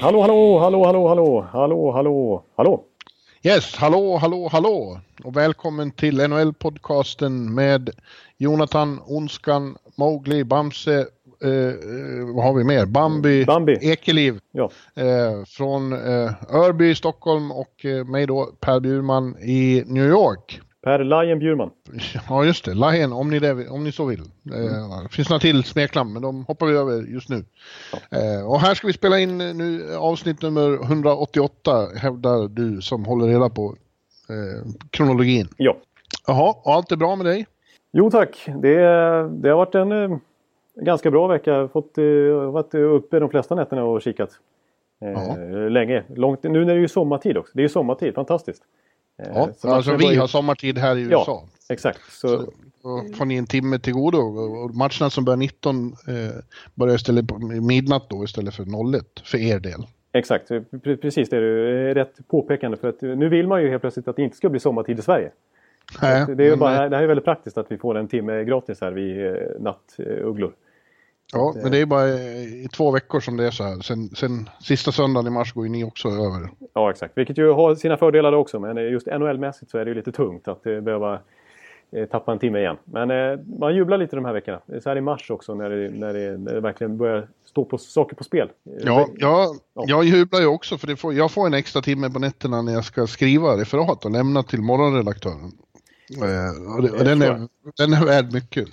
Hallå, hallå, hallå, hallå, hallå, hallå, hallå, hallå. Yes, hallå, hallå, hallå och välkommen till NHL-podcasten med Jonathan, Onskan, Mowgli, Bamse, eh, eh, vad har vi mer? Bambi, Bambi. Ekeliv Ja, eh, från eh, Örby, Stockholm och eh, mig då Per Bjurman i New York. Per Lion Bjurman. Ja just det, Lion om ni, det, om ni så vill. Eh, finns några till smeknamn men de hoppar vi över just nu. Eh, och här ska vi spela in nu avsnitt nummer 188 hävdar du som håller reda på eh, kronologin. Ja. Jaha, och allt är bra med dig? Jo tack, det, det har varit en eh, ganska bra vecka. Jag har fått, eh, varit uppe de flesta nätterna och kikat. Eh, Ja. Länge. Långt, nu när det är ju sommartid också. Det är ju sommartid, fantastiskt. Eh, Ja, så alltså vi börjar- har sommartid här i Ja. USA. Exakt. Så, Så, får ni en timme till godo och matcherna som börjar 19 eh, börjar istället på midnatt då istället för 01 för er del. Exakt, Pre- precis det är du- rätt påpekande. För att nu vill man ju helt plötsligt att det inte ska bli sommartid i Sverige. Nej, det, är ju bara, eh, det här är väldigt praktiskt att vi får en timme gratis här vid eh, nattugglor. Ja, men det är bara i två veckor som det är så här. Sen, sen sista söndagen i mars går ju ni också över. Ja, exakt. Vilket ju har sina fördelar också. Men eh, just NHL-mässigt så är det ju lite tungt att eh, behöva eh, tappa en timme igen. Men eh, man jublar lite de här veckorna. Så här i mars också när det, när det, när det verkligen börjar stå på saker på spel. Eh, Ja, ja, Ja. jag jublar ju också för det får, jag får en extra timme på nätterna när jag ska skriva referat och lämna till morgonredaktören. Eh, och den, är, den är värd mycket.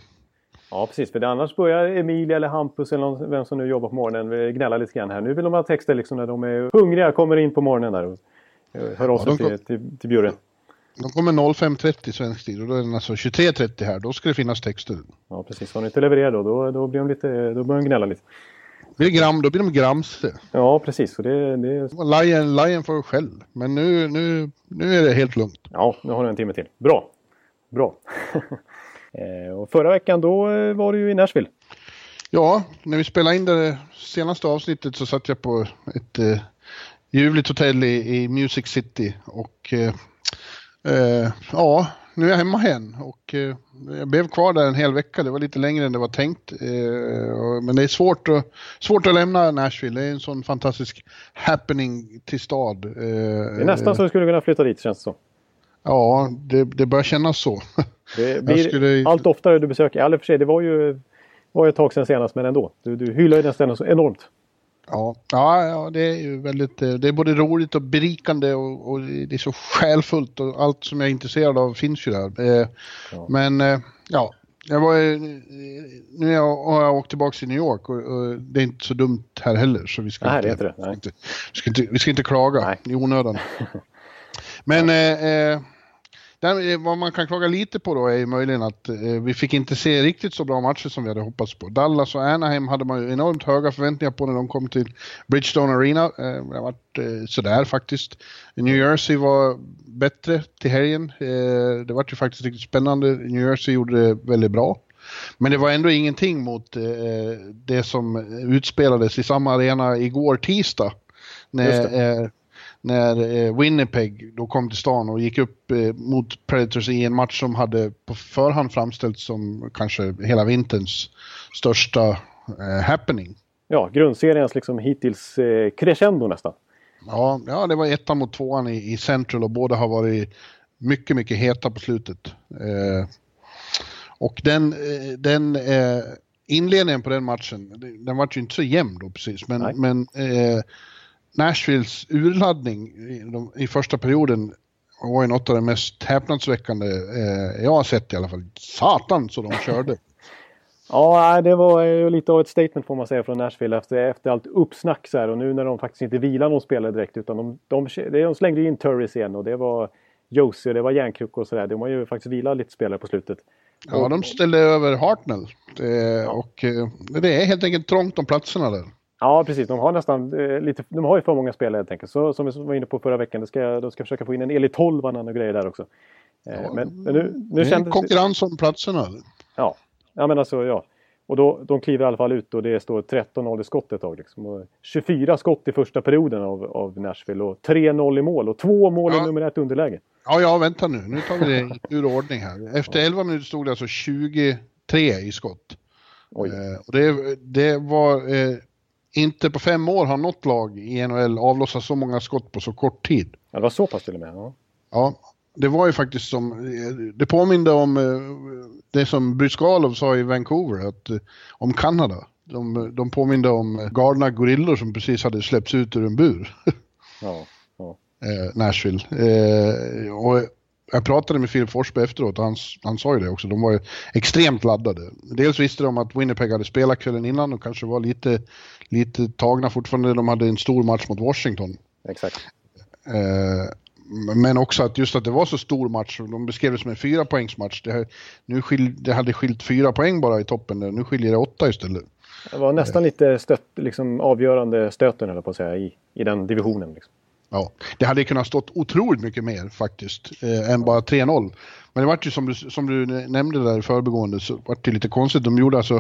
Ja, precis. För det annars börjar Emilia eller Hampus eller någon, vem som nu jobbar på morgonen eh, gnälla lite grann här. Nu vill de ha texter liksom när de är hungriga, kommer in på morgonen där och eh, hör av Ja, sig de till, till, till Bjurre. De kommer 05.30 svensk tid och då är den alltså 23.30 här. Då ska det finnas texter. Ja, precis. Har ni inte levererat då, då, då, blir de lite, då börjar de gnälla lite. Blir gram, då blir de gramse. Ja, precis. Så det, det, Lion, Lion får skäll. Men nu, nu, nu är det helt lugnt. Ja, nu har du en timme till. Bra! Bra! Eh, och förra veckan då eh, var du ju i Nashville. Ja, när vi spelade in det senaste avsnittet så satt jag på ett eh, ljuvligt hotell i, i Music City och eh, eh, ja, nu är jag hemma igen och eh, jag blev kvar där en hel vecka. Det var lite längre än det var tänkt. Eh, och, men det är svårt att, svårt att lämna Nashville. Det är en sån fantastisk happening till stad. Eh, Det är nästan så du skulle kunna flytta dit känns det som. Ja, det, det börjar kännas så. Det blir skulle- allt oftare du besöker. Eller för sig, det var ju, var ju ett tag sedan senast men ändå. Du, du hyllar ju den ställen så enormt. Ja, ja, ja, det är ju väldigt, eh, det är både roligt och berikande och, och det är så själfullt och allt som jag är intresserad av finns ju där. Eh, Ja. Men eh, ja, jag var, nu är jag, har jag åkt tillbaka till New York och, och det är inte så dumt här heller. Så vi ska, Nej, inte, det är inte det. Nej. Inte, vi ska, inte, vi ska inte klaga Nej. i onödan. Men eh, där, eh, vad man kan klaga lite på då är ju möjligen att eh, vi fick inte se riktigt så bra matcher som vi hade hoppats på. Dallas och Anaheim hade man ju enormt höga förväntningar på när de kom till Bridgestone Arena. Eh, det har varit eh, sådär faktiskt. New Jersey var bättre till helgen. Eh, det var ju faktiskt riktigt spännande. New Jersey gjorde det väldigt bra. Men det var ändå ingenting mot eh, det som utspelades i samma arena igår tisdag. När, eh, när eh, Winnipeg då kom till stan och gick upp eh, mot Predators i en match som hade på förhand framställts som kanske hela vinterns största eh, happening. Ja, grundseriens liksom hittills crescendo nästan. Ja, ja, det var ettan mot tvåan i, i Central och båda har varit mycket, mycket heta på slutet. Eh, och den, den eh, inledningen på den matchen, den var ju inte så jämn då precis, men, Nej. men eh, Nashvilles urladdning i, de, i första perioden var ju något av det mest häpnadsväckande eh, jag har sett i alla fall. Satan så de körde. Ja, det var ju lite av ett statement får man säga från Nashville efter, efter allt uppsnack så här. Och nu när de faktiskt inte vilar någon spelare direkt utan de, de, de slängde in Turris igen och det var Josie och det var järnkrok och sådär. De har ju faktiskt vilat lite spelare på slutet. Ja, de ställde över Hartnell. Det, och eh, det är helt enkelt trångt om platserna där. Ja, precis. De har nästan eh, lite, de har ju för många spelare helt enkelt. Så som vi var inne på förra veckan, ska, de ska försöka få in en Eli Tolvanen och grejer där också. Eh, ja, men, men, nu, nu det är konkurrens om platserna. Ja, ja men alltså ja. Och då, de kliver i alla fall ut och det står 13-0 i skott ett tag. Liksom. 24 skott i första perioden av, av Nashville och 3-0 i mål och två mål ja. i nummer ett underläge. Ja, ja, vänta nu. Nu tar vi det ur ordning här. Efter 11 minuter stod det alltså 23 i skott. Eh, och det, det var eh, inte på fem år har något lag i NHL avlossat så många skott på så kort tid. Ja, det var så pass till och med? Ja. ja, det var ju faktiskt som, det påminde om eh, det som Bryskalov sa i Vancouver, att, eh, om Kanada. De, de påminde om galna gorillor som precis hade släppts ut ur en bur. Ja, ja. Eh, Nashville. Eh, och jag pratade med Filip Forsberg efteråt och han, han sa ju det också. De var extremt laddade. Dels visste de att Winnipeg hade spelat kvällen innan och kanske var lite, lite tagna fortfarande. De hade en stor match mot Washington. Exakt. Eh, men också att just att det var så stor match, de beskrev det som en fyra poängsmatch. Det, nu skil, det hade skilt fyra poäng bara i toppen, nu skiljer det åtta istället. Det var nästan lite stött, liksom avgörande stöten eller på att säga, i, i den divisionen. Liksom. Ja, det hade kunnat stått otroligt mycket mer faktiskt, eh, än bara 3-0. Men det var ju som du, som du nämnde där i förbegående så var det lite konstigt. De gjorde alltså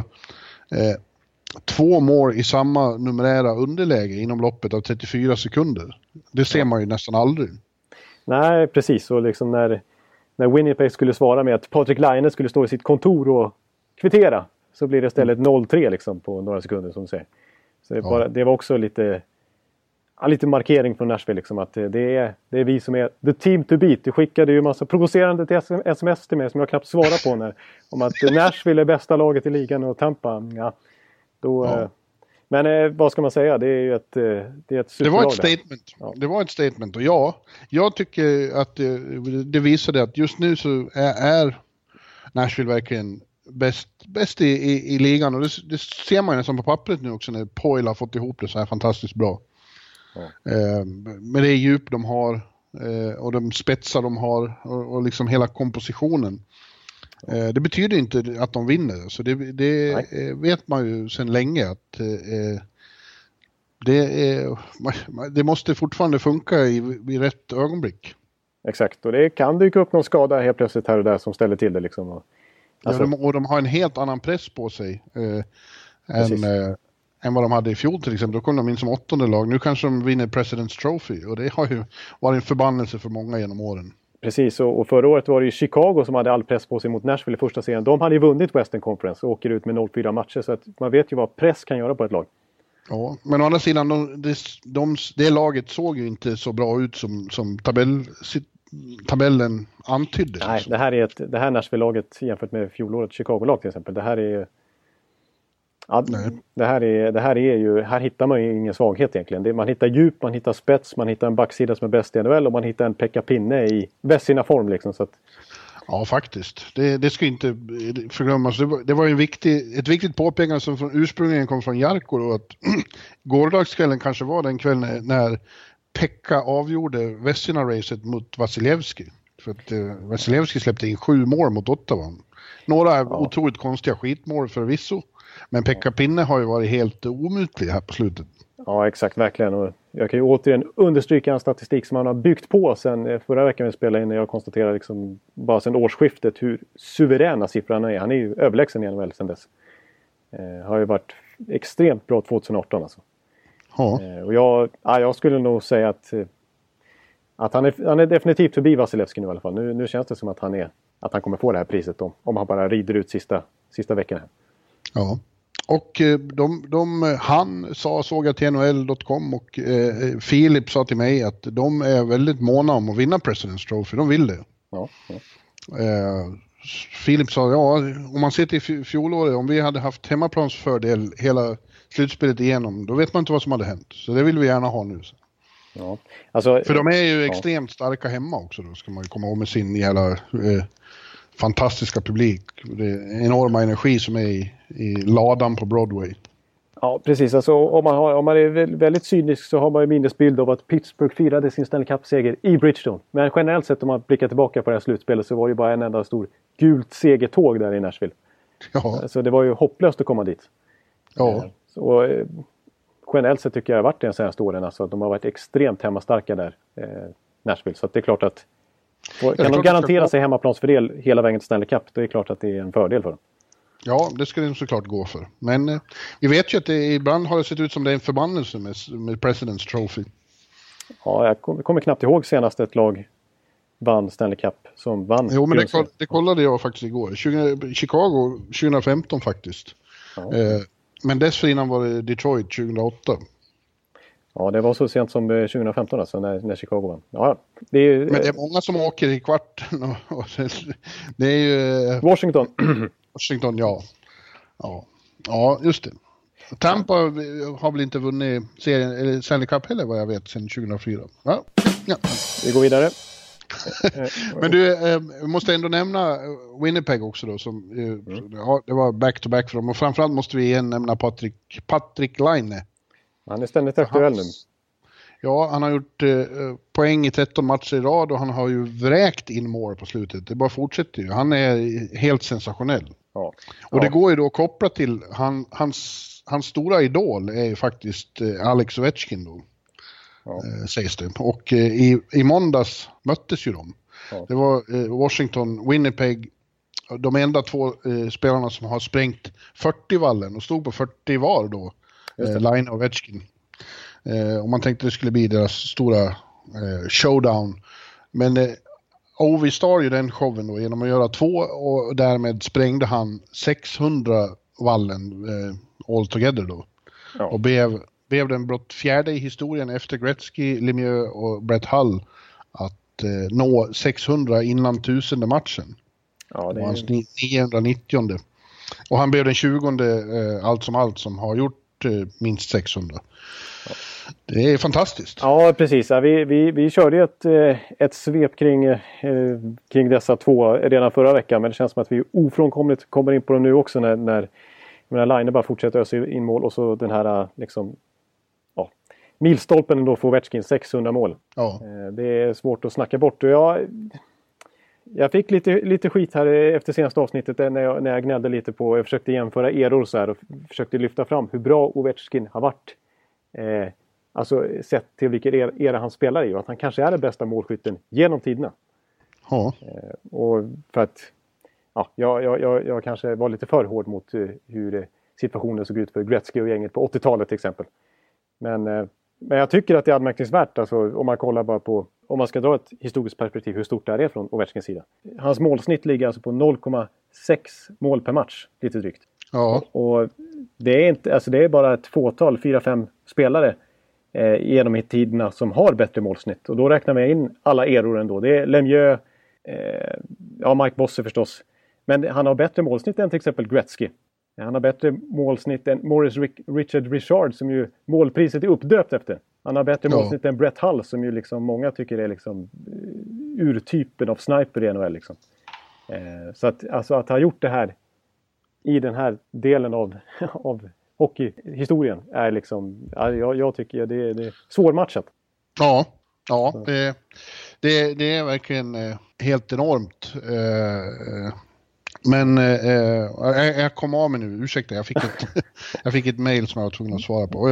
eh, två mål i samma numerära underläge inom loppet av 34 sekunder. Det ser man ju nästan aldrig. Nej, precis. Och liksom när, när Winnipeg skulle svara med att Patrik Laine skulle stå i sitt kontor och kvittera så blir det istället 0-3 mm. liksom på några sekunder som du säger. Så det, ja. bara, det var också lite, lite markering från Nashville liksom att det är, det är vi som är the team to beat. Du skickade ju massa provocerande till sms till mig som jag knappt svarade på när, om att Nashville är bästa laget i ligan och Tampa, ja, då, ja. Eh, men eh, vad ska man säga? Det är ju ett, eh, det är ett Det var ett statement. Ja. Det var ett statement och ja, jag tycker att det, det visade att just nu så är, är Nashville verkligen bäst, bäst i, i, i, ligan och det, det ser man ju nästan på pappret nu också när Poyle har fått ihop det så här fantastiskt bra. Ja. Eh, med det djup de har eh, och de spetsar de har och, och liksom hela kompositionen. Eh, det betyder inte att de vinner, så det, det eh, vet man ju sedan länge att eh, det, är, det måste fortfarande funka i, i rätt ögonblick. Exakt, och det kan dyka upp någon skada helt plötsligt här och där som ställer till det. Liksom. Alltså... Ja, de, och de har en helt annan press på sig eh, än, eh, än vad de hade i fjol till exempel. Då kom de in som åttonde lag. Nu kanske de vinner President's Trophy och det har ju varit en förbannelse för många genom åren. Precis, och, förra året var det ju Chicago som hade all press på sig mot Nashville i första serien. De hade ju vunnit Western Conference och åker ut med 0-4 matcher så att man vet ju vad press kan göra på ett lag. Ja, men å andra sidan, de, de, de, det laget såg ju inte så bra ut som, som tabell, tabellen antydde. Nej, det här, är ett, det här Nashville-laget jämfört med fjolårets Chicago-lag till exempel. Det här är Ja, det, här är, det här är ju, här hittar man ju ingen svaghet egentligen. man hittar djup, man hittar spets, man hittar en backsida som är bäst i NHL och man hittar en Pekka Pinne i bäst sina form. Liksom, så att... Ja, faktiskt. Det, det ska inte förglömmas. Det var, det var en viktig, ett viktigt påpekande som från, ursprungligen kom från Jarko då, att gårdagskvällen kanske var den kvällen när, när Pekka avgjorde Vessina-racet mot Vasilevski. För att eh, Vasilevski släppte in sju mål mot Ottawa. Några ja. otroligt konstiga skitmål förvisso. Men Pekka Pinne har ju varit helt omutlig här på slutet. Ja exakt, verkligen. Och jag kan ju återigen understryka en statistik som han har byggt på sen eh, förra veckan vi spelade in. När jag konstaterade liksom, bara sen årsskiftet hur suveräna siffrorna är. Han är ju överlägsen i NHL sen dess. Eh, har ju varit extremt bra 2018 alltså. Ja. Eh, och jag, ja, jag skulle nog säga att, eh, att han, är, han är definitivt förbi Vasilevski nu i alla fall. Nu, nu känns det som att han, är, att han kommer få det här priset om, om han bara rider ut sista, sista veckorna. Ja. Och eh, de, de, han sa, såg jag till NHL.com och eh, Filip sa till mig att de är väldigt måna om att vinna President's Trophy, de vill det. Ja, ja. Eh, Filip sa, ja, om man ser till fjolåret, om vi hade haft hemmaplansfördel hela slutspelet igenom, då vet man inte vad som hade hänt. Så det vill vi gärna ha nu. Ja. Alltså, För de är ju ja. extremt starka hemma också då, ska man ju komma ihåg med sin jävla eh, fantastiska publik. Det är enorma energi som är i, i ladan på Broadway. Ja, precis. Alltså, om, man har, om man är väldigt cynisk så har man en minnesbild av att Pittsburgh firade sin Stanley Cup-seger i Bridgestone. Men generellt sett om man blickar tillbaka på det här slutspelet så var det bara en enda stor gult segertåg där i Nashville. Ja. Så det var ju hopplöst att komma dit. Ja. Eh, så, eh, generellt sett tycker jag det har varit det de senaste åren. Alltså, de har varit extremt hemmastarka där, eh, Nashville. Så det är klart att och kan de garantera sig hemmaplansfördel hela vägen till Stanley Cup, då är det klart att det är en fördel för dem. Ja, det ska de såklart gå för. Men eh, vi vet ju att det ibland har det sett ut som det är en förbannelse med, med President's Trophy. Ja, jag kommer, kommer knappt ihåg senast ett lag vann Stanley Cup som vann. Jo, men det, det kollade jag faktiskt igår. 20, Chicago 2015 faktiskt. Ja. Eh, men dessförinnan var det Detroit 2008. Ja, det var så sent som 2015 eh, alltså, när, när Chicago vann. Ja, det är, Men det är många som åker i kvarten. Och, det är ju... Eh, Washington. Washington, ja. ja. Ja, just det. Tampa har väl inte vunnit serien, eller Stanley Cup heller vad jag vet sedan 2004. Ja. ja. Vi går vidare. Men du, eh, måste ändå nämna Winnipeg också då. Som, eh, mm. ja, det var back-to-back -back för dem. Och framförallt måste vi igen nämna Patrik, Patrik Laine. Han är ständigt aktuell nu. Ja, han har gjort eh, poäng i 13 matcher i rad och han har ju vräkt in mål på slutet. Det bara fortsätter ju. Han är helt sensationell. Ja. Och ja. det går ju då att koppla till han, hans, hans stora idol är ju faktiskt eh, Alex Ovechkin då. Ja. Eh, sägs det. Och eh, i, i måndags möttes ju de. Det var eh, Washington, Winnipeg, de enda två eh, spelarna som har sprängt 40-vallen och stod på 40 var då. Eh, Line och Ovechkin. Eh, och man tänkte det skulle bli deras stora eh, showdown. Men eh, Ovi star ju den showen då genom att göra två och därmed sprängde han 600 vallen eh, all together då. Ja. Och blev, blev den blott fjärde i historien efter Gretzky, Lemieux och Brett Hull att eh, nå 600 innan tusende matchen. Ja, det är... Hans 990. Och han blev den 20 eh, allt som allt som har gjort minst 600. Det är fantastiskt. Ja, precis. Vi, vi, vi körde ett, eh, ett svep kring, eh, kring dessa två redan förra veckan. Men det känns som att vi ofrånkomligt kommer in på dem nu också när, när menar, Line bara fortsätter ösa in mål och så den här liksom, ja, milstolpen då för Ovechkin, 600 mål. Ja. Eh, det är svårt att snacka bort. Och jag, jag fick lite, lite skit här efter senaste avsnittet när jag, när jag gnällde lite på, jag försökte jämföra eror så här och försökte lyfta fram hur bra Ovechkin har varit. Eh, Alltså sett till vilken era han spelar i och att han kanske är den bästa målskytten genom tiderna. Ja. Eh, och för att ja, jag, jag, jag, kanske var lite för hård mot eh, hur situationen såg ut för Gretzky och gänget på 80-talet till exempel. Men, eh, men jag tycker att det är anmärkningsvärt alltså, om man kollar bara på, om man ska dra ett historiskt perspektiv, hur stort det här är från Ovechkins sida. Hans målsnitt ligger alltså på 0,6 mål per match, lite drygt. Ja. Och, det, är inte, alltså det är bara ett fåtal, 4-5 spelare eh, genom tiderna som har bättre målsnitt. Och då räknar vi in alla eror ändå. Det är Lemieux, eh, ja Mike Bosse förstås. Men han har bättre målsnitt än till exempel Gretzky. Han har bättre målsnitt än Morris Rick, Richard Richard som ju målpriset är uppdöpt efter. Han har bättre ja. målsnitt än Brett Hull som ju liksom många tycker är liksom eh, urtypen av sniper i NHL. Liksom. Eh, så att, alltså att ha gjort det här i den här delen av, av hockeyhistorien är liksom, jag, jag tycker det, det är svårmatchat. Ja, ja det, det, det är verkligen eh, helt enormt. Eh, men jag, jag kom av mig nu, ursäkta, jag fick ett, jag fick ett mail som jag var tvungen att svara på.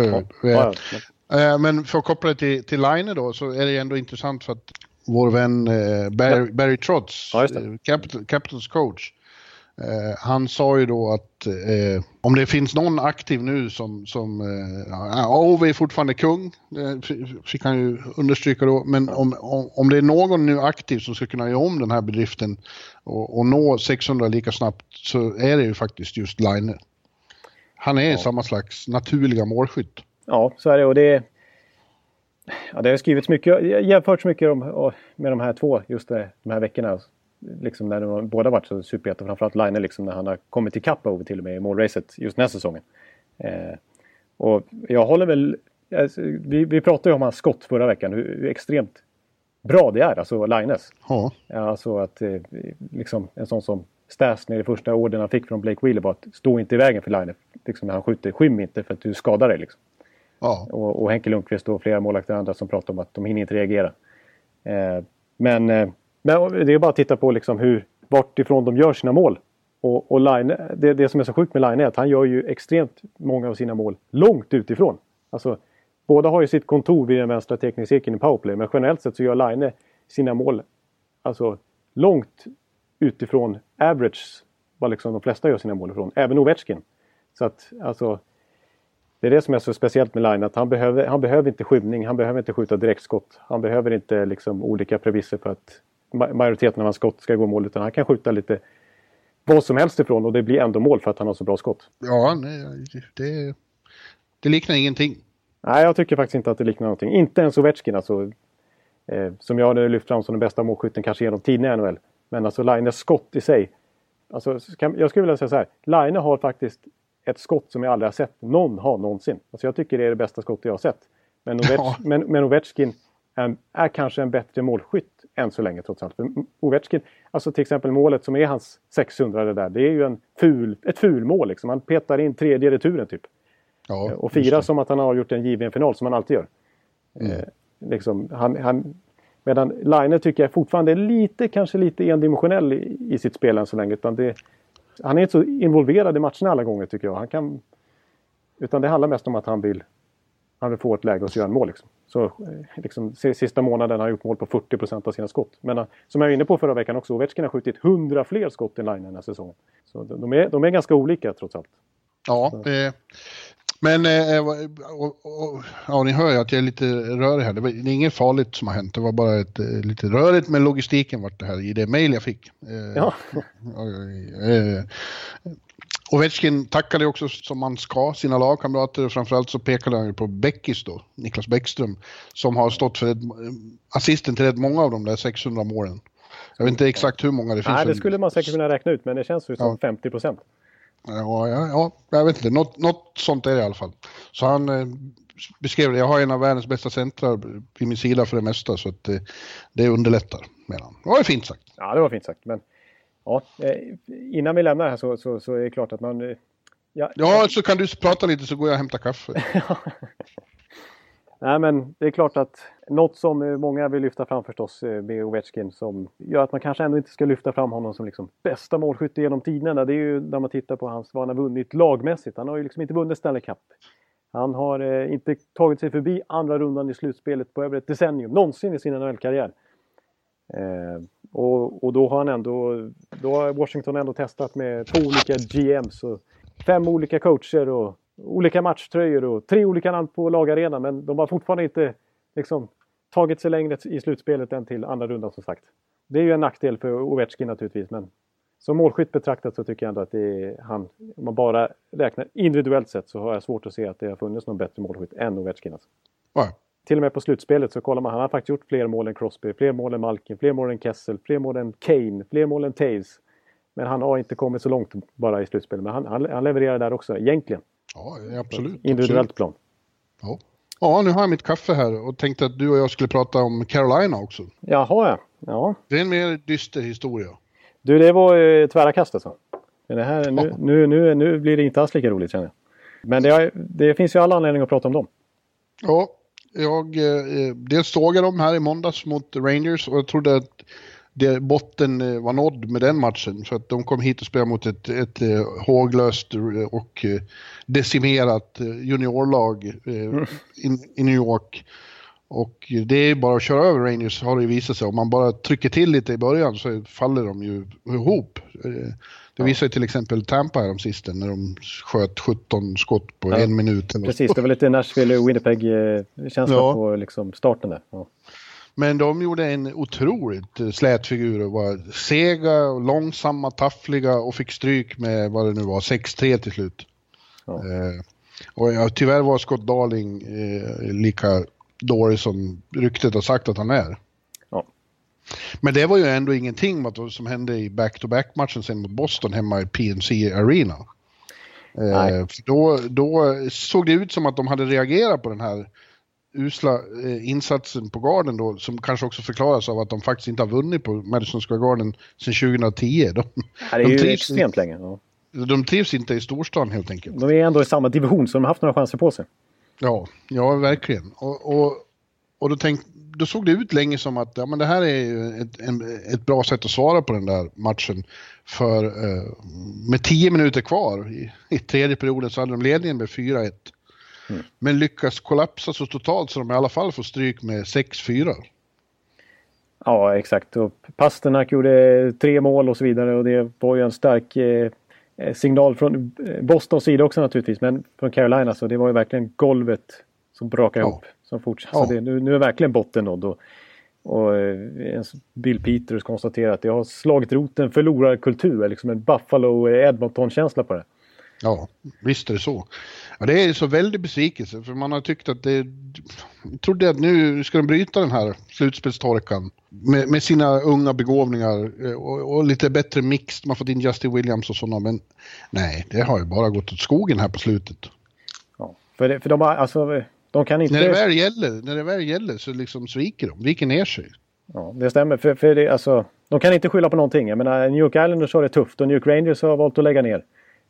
Ja, men för att koppla det till, till Line då så är det ändå intressant för att vår vän Barry, Barry Trotz, ja, Capital, Capitals coach, Eh, han sa ju då att eh, om det finns någon aktiv nu som, som eh, Ove är fortfarande kung, det fick han ju understryka då, men om, om, om det är någon nu aktiv som ska kunna göra om den här bedriften och, och nå 600 lika snabbt så är det ju faktiskt just Line. Han är ja. samma slags naturliga målskytt. Ja, så är det och det Ja, det har skrivits mycket, jämförts mycket om, med de här två just det, de här veckorna liksom när de båda varit så superheta, framförallt Line liksom när han har kommit till kapp över till och med i målracet just den här säsongen. Eh, och jag håller väl, alltså, vi, vi pratade ju om hans skott förra veckan, hur, hur extremt bra det är, alltså Lines. Ja. Alltså att eh, liksom en sån som Stasny, det första orden han fick från Blake Wheeler var att stå inte i vägen för Line. Liksom när han skjuter, skym inte för att du skadar dig. Liksom. Ja. Och, och Henke Lundqvist och flera målvakter andra som pratar om att de hinner inte reagera. Eh, men, eh, men det är bara att titta på liksom hur, vart ifrån de gör sina mål. Och, och Line, det, det som är så sjukt med Line är att han gör ju extremt många av sina mål långt utifrån. Alltså, båda har ju sitt kontor vid den vänstra teknikcirkeln i powerplay men generellt sett så gör Line sina mål alltså, långt utifrån average vad liksom de flesta gör sina mål ifrån. Även Ovechkin. Så att alltså det är det som är så speciellt med Line, att han behöver, han behöver inte skymning, han behöver inte skjuta direktskott. Han behöver inte liksom olika premisser för att majoriteten av hans skott ska gå mål, utan han kan skjuta lite vad som helst ifrån och det blir ändå mål för att han har så bra skott. Ja, nej, det, det liknar ingenting. Nej, jag tycker faktiskt inte att det liknar någonting. Inte ens Ovechkin alltså. Eh, som jag hade lyft fram som den bästa målskytten kanske genom i NHL. Men alltså Lines skott i sig. Alltså, jag skulle vilja säga så här. Line har faktiskt ett skott som jag aldrig har sett någon ha någonsin. Alltså jag tycker det är det bästa skottet jag har sett. Men, Ovech, ja. men, men Ovechkin är, är, kanske en bättre målskytt än så länge trots allt. För Ovechkin, alltså till exempel målet som är hans 600 det där. Det är ju en ful, ett fulmål liksom. Han petar in tredje returen typ. Ja, och firar som att han har gjort en given final som han alltid gör. Mm. Eh, liksom, han, han, medan Line tycker jag fortfarande är lite, kanske lite endimensionell i, i sitt spel än så länge. Utan det, han är inte så involverad i matcherna alla gånger tycker jag. Han kan, utan det handlar mest om att han vill, han vill få ett läge och göra en mål. Liksom. Så eh, liksom, sista månaden har han gjort mål på 40 procent av sina skott. Men eh, som jag var inne på förra veckan också, Ovechkin har skjutit 100 fler skott i line den här säsongen. Så de är, de är ganska olika trots allt. Ja, det, men eh, eh, och, och, ja, ni hör ju att jag är lite rörig här. Det, var, det är inget farligt som har hänt. Det var bara ett, eh, lite rörigt med logistiken vart det här i det mejl jag fick. Ja. Eh, Ovechkin tackade också som man ska sina lagkamrater. Framförallt så pekade han ju på Bäckis då, Niklas Bäckström, som har stått för ett, assisten till rätt många av de där 600 målen. Jag vet inte exakt hur många det finns. Nej, det skulle man säkert kunna räkna ut, men det känns ju som ja. 50 procent. Ja, ja, ja, jag vet inte. Något, något sånt är det i alla fall. Så han eh, beskrev det. Jag har en av världens bästa centrar vid min sida för det mesta så att det, det underlättar. Menar han. Det var fint sagt. Ja, det var fint sagt. Men ja, eh, innan vi lämnar här så, så, så är det klart att man... Eh, ja, ja, så kan du prata lite så går jag och hämtar kaffe. Nej, men det är klart att något som eh, många vill lyfta fram förstås eh, med Ovechkin som gör att man kanske ändå inte ska lyfta fram honom som liksom bästa målskytt genom tiderna. Det är ju när man tittar på hans, vad han har vunnit lagmässigt. Han har ju liksom inte vunnit Stanley Cup. Han har eh, inte tagit sig förbi andra rundan i slutspelet på över ett decennium, någonsin i sin NHL-karriär. Eh, och, och, då har han ändå, då har Washington ändå testat med två olika GMs och fem olika coacher och olika matchtröjor och tre olika namn på lagarenan men de har fortfarande inte liksom, tagit sig längre i slutspelet än till andra rundan som sagt. Det är ju en nackdel för Ovechkin naturligtvis men som målskytt betraktat så tycker jag ändå att det är han. Om man bara räknar individuellt sett så har jag svårt att se att det har funnits någon bättre målskytt än Ovechkin. Alltså. Ja. Till och med på slutspelet så kollar man, han har faktiskt gjort fler mål än Crosby, fler mål än Malkin, fler mål än Kessel, fler mål än Kane, fler mål än Taves. Men han har inte kommit så långt bara i slutspelet. Men han, han, han levererar där också, egentligen. Ja, absolut. Individuellt plan. Ja. ja, nu har jag mitt kaffe här och tänkte att du och jag skulle prata om Carolina också. Jaha, ja. ja. Det är en mer dyster historia. Du, det var eh, tvära kast alltså. Det här, nu, ja. nu, nu, nu blir det inte alls lika roligt känner jag. Men det, det finns ju alla anledningar att prata om dem. Ja, jag eh, dels såg jag dem här i måndags mot Rangers och jag trodde att det, botten eh, var nådd med den matchen. Så att de kom hit och spelade mot ett, ett, ett eh, håglöst och eh, decimerat juniorlag i New York. Och det är bara att köra över Rangers har det visat sig. Om man bara trycker till lite i början så faller de ju ihop. Det visar ju till exempel Tampa här om sisten när de sköt 17 skott på ja. en minut. Precis, det var lite Nashville-Winnipeg-känsla ja. på liksom starten där. Ja. Men de gjorde en otroligt eh, slät figur och var sega, och långsamma, taffliga och fick stryk med vad det nu var, 6-3 till slut. Ja. Eh, och ja, tyvärr var Scott Darling eh, lika dålig som ryktet har sagt att han är. Ja. Men det var ju ändå ingenting mot som hände i back-to-back-matchen sen mot Boston hemma i PNC Arena. Eh, då, då såg det ut som att de hade reagerat på den här usla eh, insatsen på garden då, som kanske också förklaras av att de faktiskt inte har vunnit på Madison Square Garden sedan 2010. De, ja, det är ju extremt länge. Ja. De trivs inte i storstan helt enkelt. De är ändå i samma division så de har haft några chanser på sig. Ja, ja verkligen. Och, och, och då, tänk, då såg det ut länge som att ja, men det här är ett, en, ett bra sätt att svara på den där matchen. För eh, med tio minuter kvar i, i tredje perioden så hade de ledningen med 4-1. Mm. Men lyckas kollapsa så totalt så de i alla fall får stryk med 6-4. Ja, exakt. Och Pasternak gjorde tre mål och så vidare och det var ju en stark eh, signal från eh, Bostons sida också naturligtvis, men från Carolina så det var ju verkligen golvet som brakade ja. ihop. Som fortsatte. Ja. Det, nu, nu är verkligen botten nådd. Och, och eh, Bill Peters konstaterar att det har slagit roten förlorarkultur, liksom en Buffalo Edmonton-känsla på det. Ja, visst är det så. Ja, det är så väldigt besvikelse för man har tyckt att det... Trodde att nu ska de bryta den här slutspelstorkan med, med sina unga begåvningar eh, och, och, lite bättre mix. Man har fått in Justin Williams och sådana men nej, det har ju bara gått åt skogen här på slutet. Ja, för, det, för de har alltså... De kan inte... När det väl gäller, när det väl gäller så liksom sviker de, viker ner sig. Ja, det stämmer. För, för det, alltså, de kan inte skylla på någonting. Jag menar, New York Islanders har det tufft och New York Rangers har valt att lägga ner.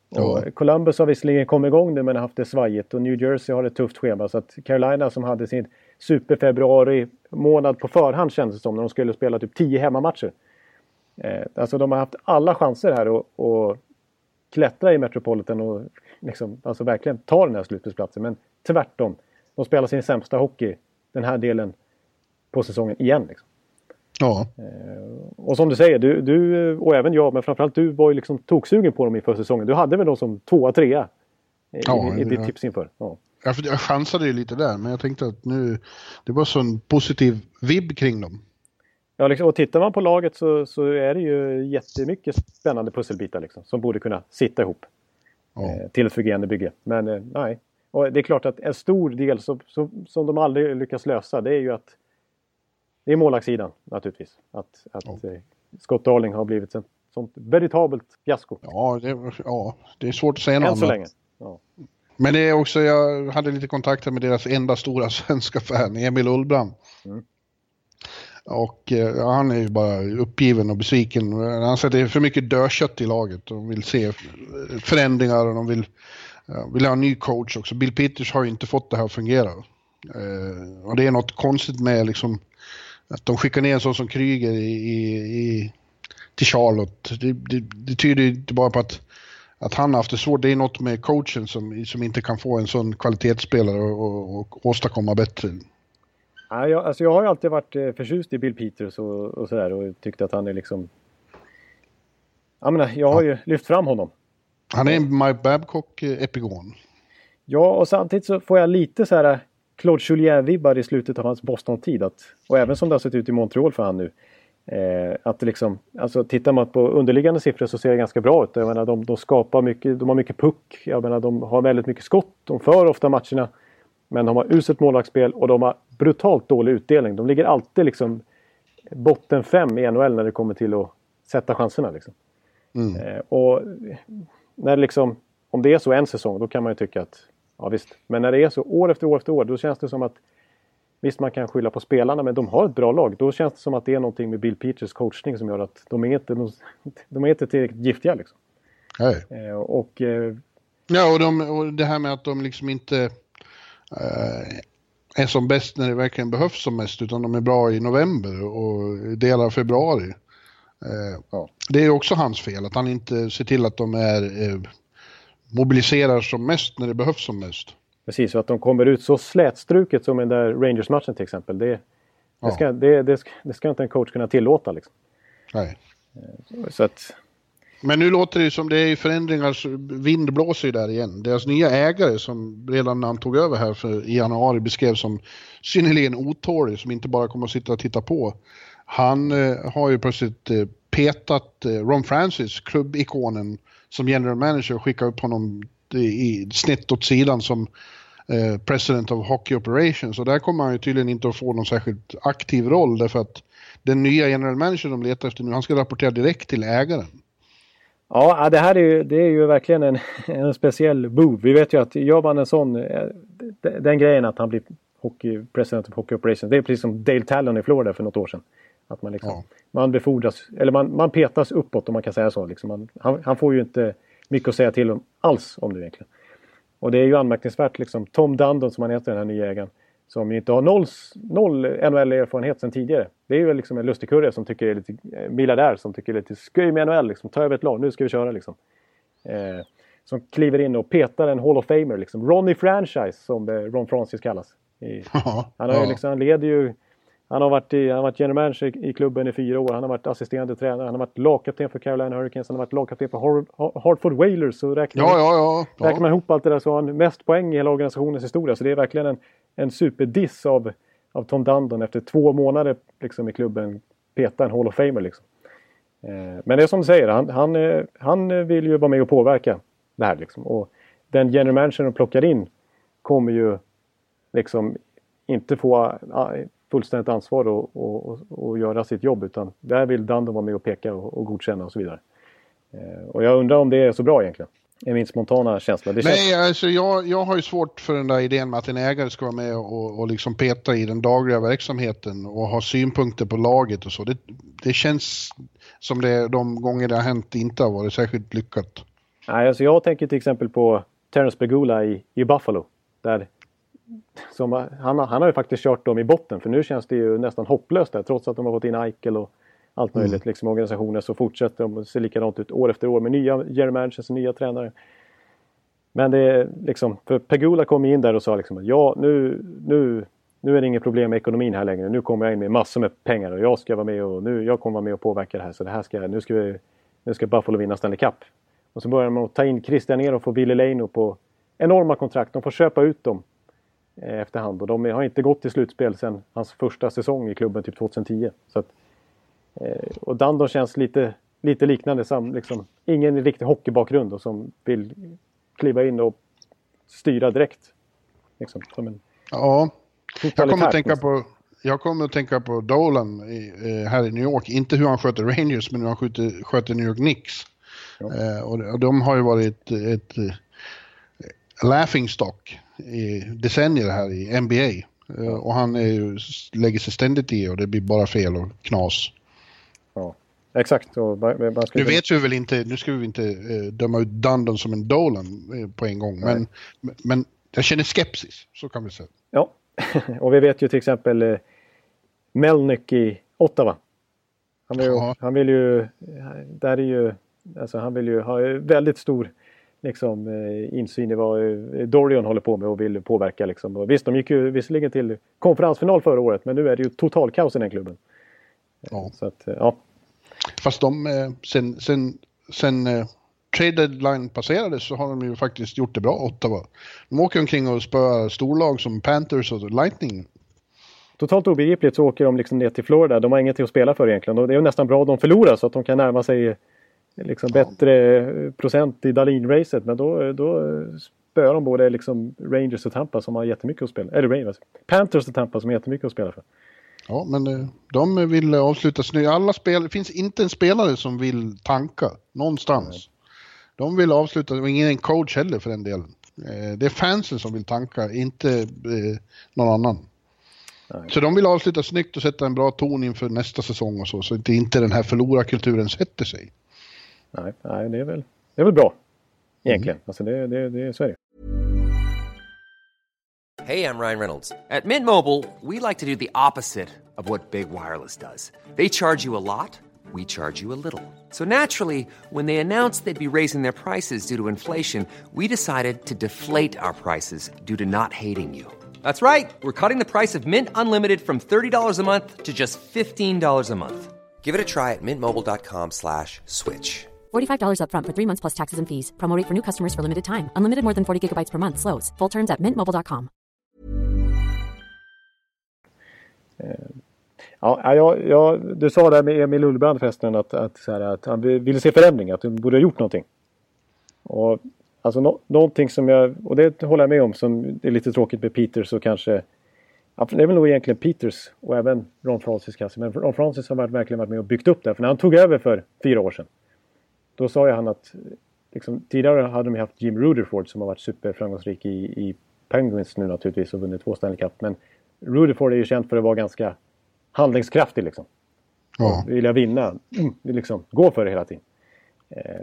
Ja. Columbus har visserligen kommit igång nu men har haft det svajigt och New Jersey har ett tufft schema. Så att Carolina som hade sin superfebruari månad på förhand kändes det som när de skulle spela typ 10 hemmamatcher. Eh, alltså de har haft alla chanser här att, att klättra i Metropolitan och liksom, alltså verkligen ta den här slutspelsplatsen. Men tvärtom. De spelar sin sämsta hockey den här delen på säsongen igen. Liksom. Ja. Eh, och som du säger, du, du och även jag, men framförallt du var ju liksom toksugen på dem inför säsongen. Du hade väl dem som tvåa, trea i, ja, i, i ditt tips inför? Ja. Jag, jag chansade ju lite där, men jag tänkte att nu... Det var sån positiv vibb kring dem. Ja, liksom, och tittar man på laget så, så är det ju jättemycket spännande pusselbitar liksom, som borde kunna sitta ihop ja. eh, till ett fungerande bygge. Men eh, nej. Och det är klart att en stor del så, så, som de aldrig lyckas lösa det är ju att det är målvaktssidan naturligtvis. Att, att ja. Eh, Scott Darling har blivit ett sånt veritabelt fiasko. Ja det, ja, det är svårt att säga något Än så länge. Ja. Men det är också, jag hade lite kontakter med deras enda stora svenska fan, Emil Ullbrand. Mm. Och eh, ja, han är ju bara uppgiven och besviken. Han säger att det är för mycket dödkött i laget. De vill se förändringar och de vill, vill ha en ny coach också. Bill Peters har ju inte fått det här att fungera. Eh, och det är något konstigt med liksom att de skickar ner en sån som Kryger i, i, till Charlotte. Det, det, det tyder inte bara på att, att han har haft det svårt. Det är något med coachen som, som inte kan få en sån kvalitetsspelare och, och åstadkomma bättre. Ja, jag, alltså jag har ju alltid varit eh, förtjust i Bill Peters och, och sådär och tyckt att han är liksom... Jag menar, jag har ja. ju lyft fram honom. Han är en Mike Babcock-epigon. Ja, och samtidigt så får jag lite så här Claude Julien-vibbar i slutet av hans Boston-tid. Och även som det har sett ut i Montreal för han nu. Eh, att liksom, alltså tittar man på underliggande siffror så ser det ganska bra ut. Jag menar, de, de skapar mycket, de har mycket puck. Jag menar, de har väldigt mycket skott. De för ofta matcherna. Men de har uselt målvaktsspel och de har brutalt dålig utdelning. De ligger alltid liksom botten fem i NHL när det kommer till att sätta chanserna. Liksom. Mm. Eh, och när liksom, om det är så en säsong, då kan man ju tycka att Ja visst, men när det är så år efter år efter år då känns det som att Visst man kan skylla på spelarna men de har ett bra lag. Då känns det som att det är någonting med Bill Peters coachning som gör att de är inte, de, de är inte tillräckligt giftiga. Liksom. Nej. Eh, och, eh, ja och, de, och det här med att de liksom inte eh, är som bäst när det verkligen behövs som mest utan de är bra i november och delar av februari. Eh, ja. Det är också hans fel att han inte ser till att de är eh, mobiliserar som mest när det behövs som mest. Precis, och att de kommer ut så slätstruket som i den där Rangers-matchen till exempel. Det, det, ja. ska, det, det, ska, det, ska, inte en coach kunna tillåta. Liksom. Nej. Eh, så att... Men nu låter det som det är förändringar, vind blåser ju där igen. Deras nya ägare som redan när han tog över här för, i januari beskrevs som synnerligen otålig, som inte bara kommer att sitta och titta på. Han eh, har ju plötsligt eh, petat eh, Ron Francis, klubbikonen, som general manager och skicka upp honom i, snett åt sidan som eh, president of hockey operations. Och där kommer han ju tydligen inte att få någon särskilt aktiv roll därför att den nya general manager de letar efter nu, han ska rapportera direkt till ägaren. Ja, det här är ju, det är ju verkligen en, en speciell move. Vi vet ju att gör man en sån, eh, den grejen att han blir hockey, President of Hockey Operations. Det är precis som Dale Tallon i Florida för något år sedan. Att man, liksom, ja. man befordras, eller man, man petas uppåt om man kan säga så. Liksom man, han, han, får ju inte mycket att säga till om alls om det egentligen. Och det är ju anmärkningsvärt liksom. Tom Dundon som han heter, den här nya ägaren. Som ju inte har noll, noll NHL-erfarenhet sedan tidigare. Det är ju liksom en lustigkurre som tycker är lite eh, miljardär som tycker är lite skoj med NHL. Liksom. Ta över ett lag, nu ska vi köra liksom. Eh, som kliver in och petar en Hall of Famer. Liksom. Ronny Franchise som eh, Ron Francis kallas. I, han, har ju liksom, han leder ju... Han har varit, i, han har varit general manager i, i klubben i fyra år. Han har varit assisterande tränare. Han har varit lagkapten för Carolina Hurricanes. Han har varit lagkapten för Hartford Whalers. Så räknar, ja, ja, ja, räknar man ihop allt det där så har han mest poäng i hela organisationens historia. Så det är verkligen en, en superdiss av, av Tom Dundon efter två månader liksom, i klubben peta en Hall of Famer. Liksom. Eh, men det är som du säger, han, han, eh, han vill ju vara med och påverka det här. Liksom. Och den general manager de plockar in kommer ju liksom inte få fullständigt ansvar och, och, och, göra sitt jobb utan där vill Dundon vara med och peka och, och godkänna och så vidare. Eh, och jag undrar om det är så bra egentligen. Det är min spontana känsla. Det känns... Nej, alltså jag, jag har ju svårt för den där idén med att en ägare ska vara med och, och liksom peta i den dagliga verksamheten och ha synpunkter på laget och så. Det, det känns som det de gånger det har hänt inte har varit särskilt lyckat. Nej, alltså jag tänker till exempel på Terence Pegula i, i Buffalo. Där som, han, han har ju faktiskt kört dem i botten för nu känns det ju nästan hopplöst där trots att de har fått in Eichel och allt möjligt. Mm. Liksom, organisationer så fortsätter de ser likadant ut år efter år med nya general managers och nya tränare. Men det är liksom, för Pegula kom in där och sa liksom att ja nu, nu, nu är det inget problem med ekonomin här längre. Nu kommer jag in med massor med pengar och jag ska vara med och nu, jag kommer vara med och påverka det här. Så det här ska, nu ska vi, nu ska Buffalo vinna Stanley Cup. Och så börjar man att ta in Christian Erof och Ville Leino på enorma kontrakt. De får köpa ut dem efterhand och de har inte gått till slutspel sedan hans första säsong i klubben, typ 2010. Så att, eh, och Dandon känns lite, lite liknande. Sam, liksom, ingen riktig hockeybakgrund och som vill kliva in och styra direkt. Liksom, som en ja, jag kommer att tänka på jag kommer att tänka på Dolan i, eh, här i New York. Inte hur han sköter Rangers, men hur han sköter, sköter New York Knicks. Eh, och, de har ju varit ett, ett, ett laughing stock i decennier här i NBA. Eh, och han är ju, lägger sig ständigt i och det blir bara fel och knas. Ja, exakt. Och man ska nu vet vi väl inte, nu ska vi inte eh, döma ut Dundon som en Dolan eh, på en gång, men, men jag känner skepsis, så kan vi säga. Ja, och vi vet ju till exempel Melnick i Ottawa. Han vill, ju, han vill ju, där är ju Alltså han vill ju ha väldigt stor liksom, eh, insyn i vad eh, Dorian håller på med och vill påverka. Liksom. Och visst, de gick ju visserligen till konferensfinal förra året men nu är det ju total kaos i den klubben. Ja. Så att, ja. Fast de, sen, sen, sen trade deadline passerades så har de ju faktiskt gjort det bra, Ottawa. De åker omkring och spöar storlag som Panthers och Lightning. Totalt obegripligt så åker de liksom ner till Florida. De har ingenting att spela för egentligen. Och det är ju nästan bra att de förlorar så att de kan närma sig liksom bättre procent i Dahlin-racet. Men då, då spöar de både liksom Rangers och Tampa som har jättemycket att spela. Eller Rangers. Panthers och Tampa som har jättemycket att spela för. Ja, men eh, de vill avsluta snyggt. Alla spel, det finns inte en spelare som vill tanka någonstans. Nej. De vill avsluta, och ingen coach heller för den delen. Eh, det är fansen som vill tanka, inte eh, någon annan. Nej. Så de vill avsluta snyggt och sätta en bra ton inför nästa säsong och så, så att inte den här förlorarkulturen sätter sig. Nej, nej det, är väl, det är väl bra. Egentligen. Mm. Alltså det, det, det är så är det. Hej, jag Ryan Reynolds. At Mint Mobile, we like to do the opposite of what Big Wireless does. They charge you a lot, we charge you a little. So naturally, when they announced they'd be raising their prices due to inflation, we decided to deflate our prices due to not hating you. That's right. We're cutting the price of Mint Unlimited from $30 a month to just $15 a month. Give it a try at mintmobile.com slash switch. $45 upfront for three months plus taxes and fees. Promote for new customers for limited time. Unlimited more than 40 gigabytes per month. Slows. Full terms at mintmobile.com. Eh, ja, ja, ja, du sa där med Emil Ullbrand förresten att, att, så här, att han ville se förändring, att du borde ha gjort någonting. Och, alltså no, någonting som jag, och det håller jag med om, som är lite tråkigt med Peters och kanske Ja, det är väl nog egentligen Peters och även Ron Francis kanske. Men Ron Francis har verkligen varit med och byggt upp det. För när han tog över för fyra år sedan då sa ju han att liksom, tidigare hade de haft Jim Rutherford som har varit superframgångsrik i, i Penguins nu naturligtvis och vunnit två Stanley Cup. Men Rutherford är ju känd för att vara ganska handlingskraftig liksom. Ja. Vilja vinna, liksom, gå för det hela tiden. Eh,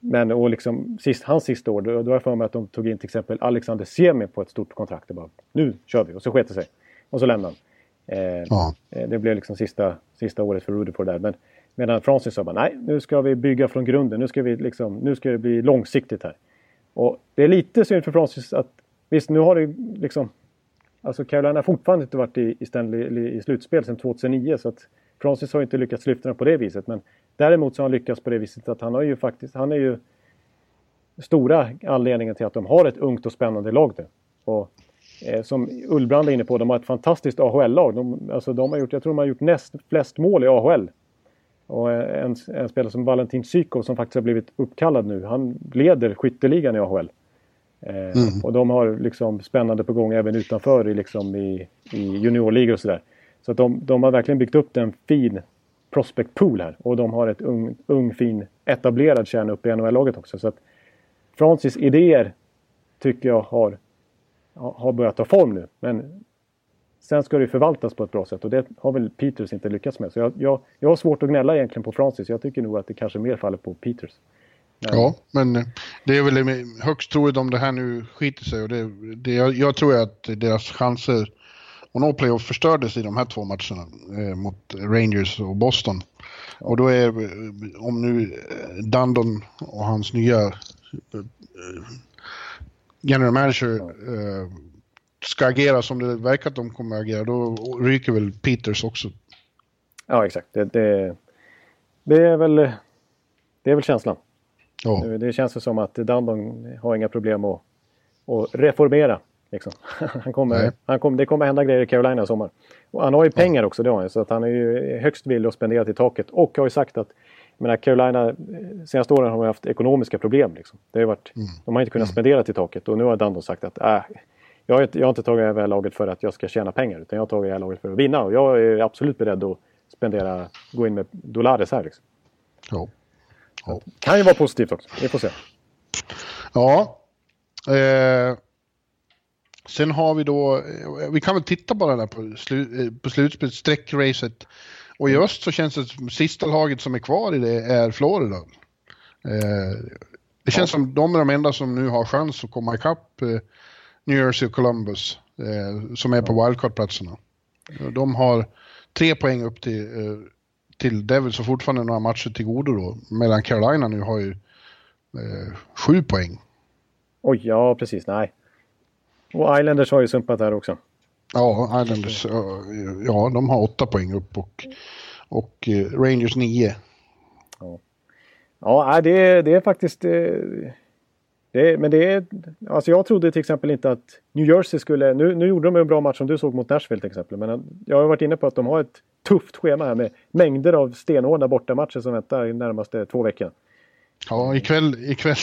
men och liksom, sist, hans sista år, då, då har jag för mig att de tog in till exempel Alexander Siemi på ett stort kontrakt. Och bara, nu kör vi! Och så sket det sig. Och så lämnade han. Eh, Ja. eh, Det blev liksom sista, sista året för Rutherford där. Men, medan Francis sa bara, nej, nu ska vi bygga från grunden. Nu ska, vi liksom, nu ska det bli långsiktigt här. Och det är lite synd för Francis att, visst nu har det liksom, alltså Carolina har fortfarande inte varit i, i, Stanley, i slutspel sedan 2009. Så att Francis har inte lyckats lyfta den på det viset. Men däremot så har han lyckats på det viset att han har ju faktiskt, han är ju stora anledningen till att de har ett ungt och spännande lag nu. Och eh, som Ullbrand är inne på, de har ett fantastiskt AHL-lag. De, alltså de har gjort, jag tror de har gjort näst flest mål i AHL. Och en, en spelare som Valentin Sykov som faktiskt har blivit uppkallad nu, han leder skytteligan i AHL. Eh, Och de har liksom spännande på gång även utanför i, liksom i, i juniorligor och sådär. Så att de, de har verkligen byggt upp en fin prospect pool här. Och de har ett ung, ung fin etablerad kärna uppe i NHL-laget också. Så att Francis idéer tycker jag har, har börjat ta form nu. Men sen ska det förvaltas på ett bra sätt och det har väl Peters inte lyckats med. Så jag, jag, jag har svårt att gnälla egentligen på Francis. Jag tycker nog att det kanske mer faller på Peters. Ja, men eh, det är väl högst troligt om det här nu skiter sig. Och det, det, jag, jag tror att deras chanser att nå playoff förstördes i de här två matcherna eh, mot Rangers och Boston. Och då är, eh, om nu eh, Dundon och hans nya eh, general manager eh, ska agera som det verkar att de kommer att agera, då ryker väl Peters också. Ja, exakt. Det, det, det, är, väl, det är väl känslan. Ja, Det känns som att Dundon har inga problem att, att reformera. Liksom. Han kommer, Nej. han kommer, det kommer hända grejer i Carolina i sommar. Och han har ju pengar också, det har han Så att han är ju högst villig att spendera till taket. Och har ju sagt att menar, Carolina, eh, senaste åren har haft ekonomiska problem. Liksom. Det har varit, De har inte kunnat spendera till taket. Och nu har Dundon sagt att äh, jag, har inte- jag har inte tagit här laget för att jag ska tjäna pengar. Utan jag har tagit här laget för att vinna. Och jag är absolut beredd att spendera, gå in med dollares här. Liksom. ja. Kan ju vara positivt också. Vi får se. Ja. Eh, sen har vi då, eh, vi kan väl titta bara där på, slu, eh, på slutspelet, sträckracet. Och i öst så känns det som sista laget som är kvar i det är Florida. Eh, det känns som de är de enda som nu har chans att komma ikapp eh, New Jersey och Columbus eh, som är på wildcard-platserna. De har tre poäng upp till, eh, till Devils och fortfarande några matcher till godo då. Medan Carolina nu har ju eh, sju poäng. Oj, ja precis. Nej. Och Islanders har ju sumpat här också. Ja, Islanders, eh, ja de har åtta poäng upp och, och eh, Rangers nio. Ja, nej, det, är- det är faktiskt... eh, det men det är... Alltså jag trodde till exempel inte att New Jersey skulle... Nu, nu gjorde de ju en bra match som du såg mot Nashville till exempel. Men jag har varit inne på att de har ett tufft schema här med mängder av stenhårda bortamatcher som väntar i närmaste två veckor. Ja, ikväll, ikväll,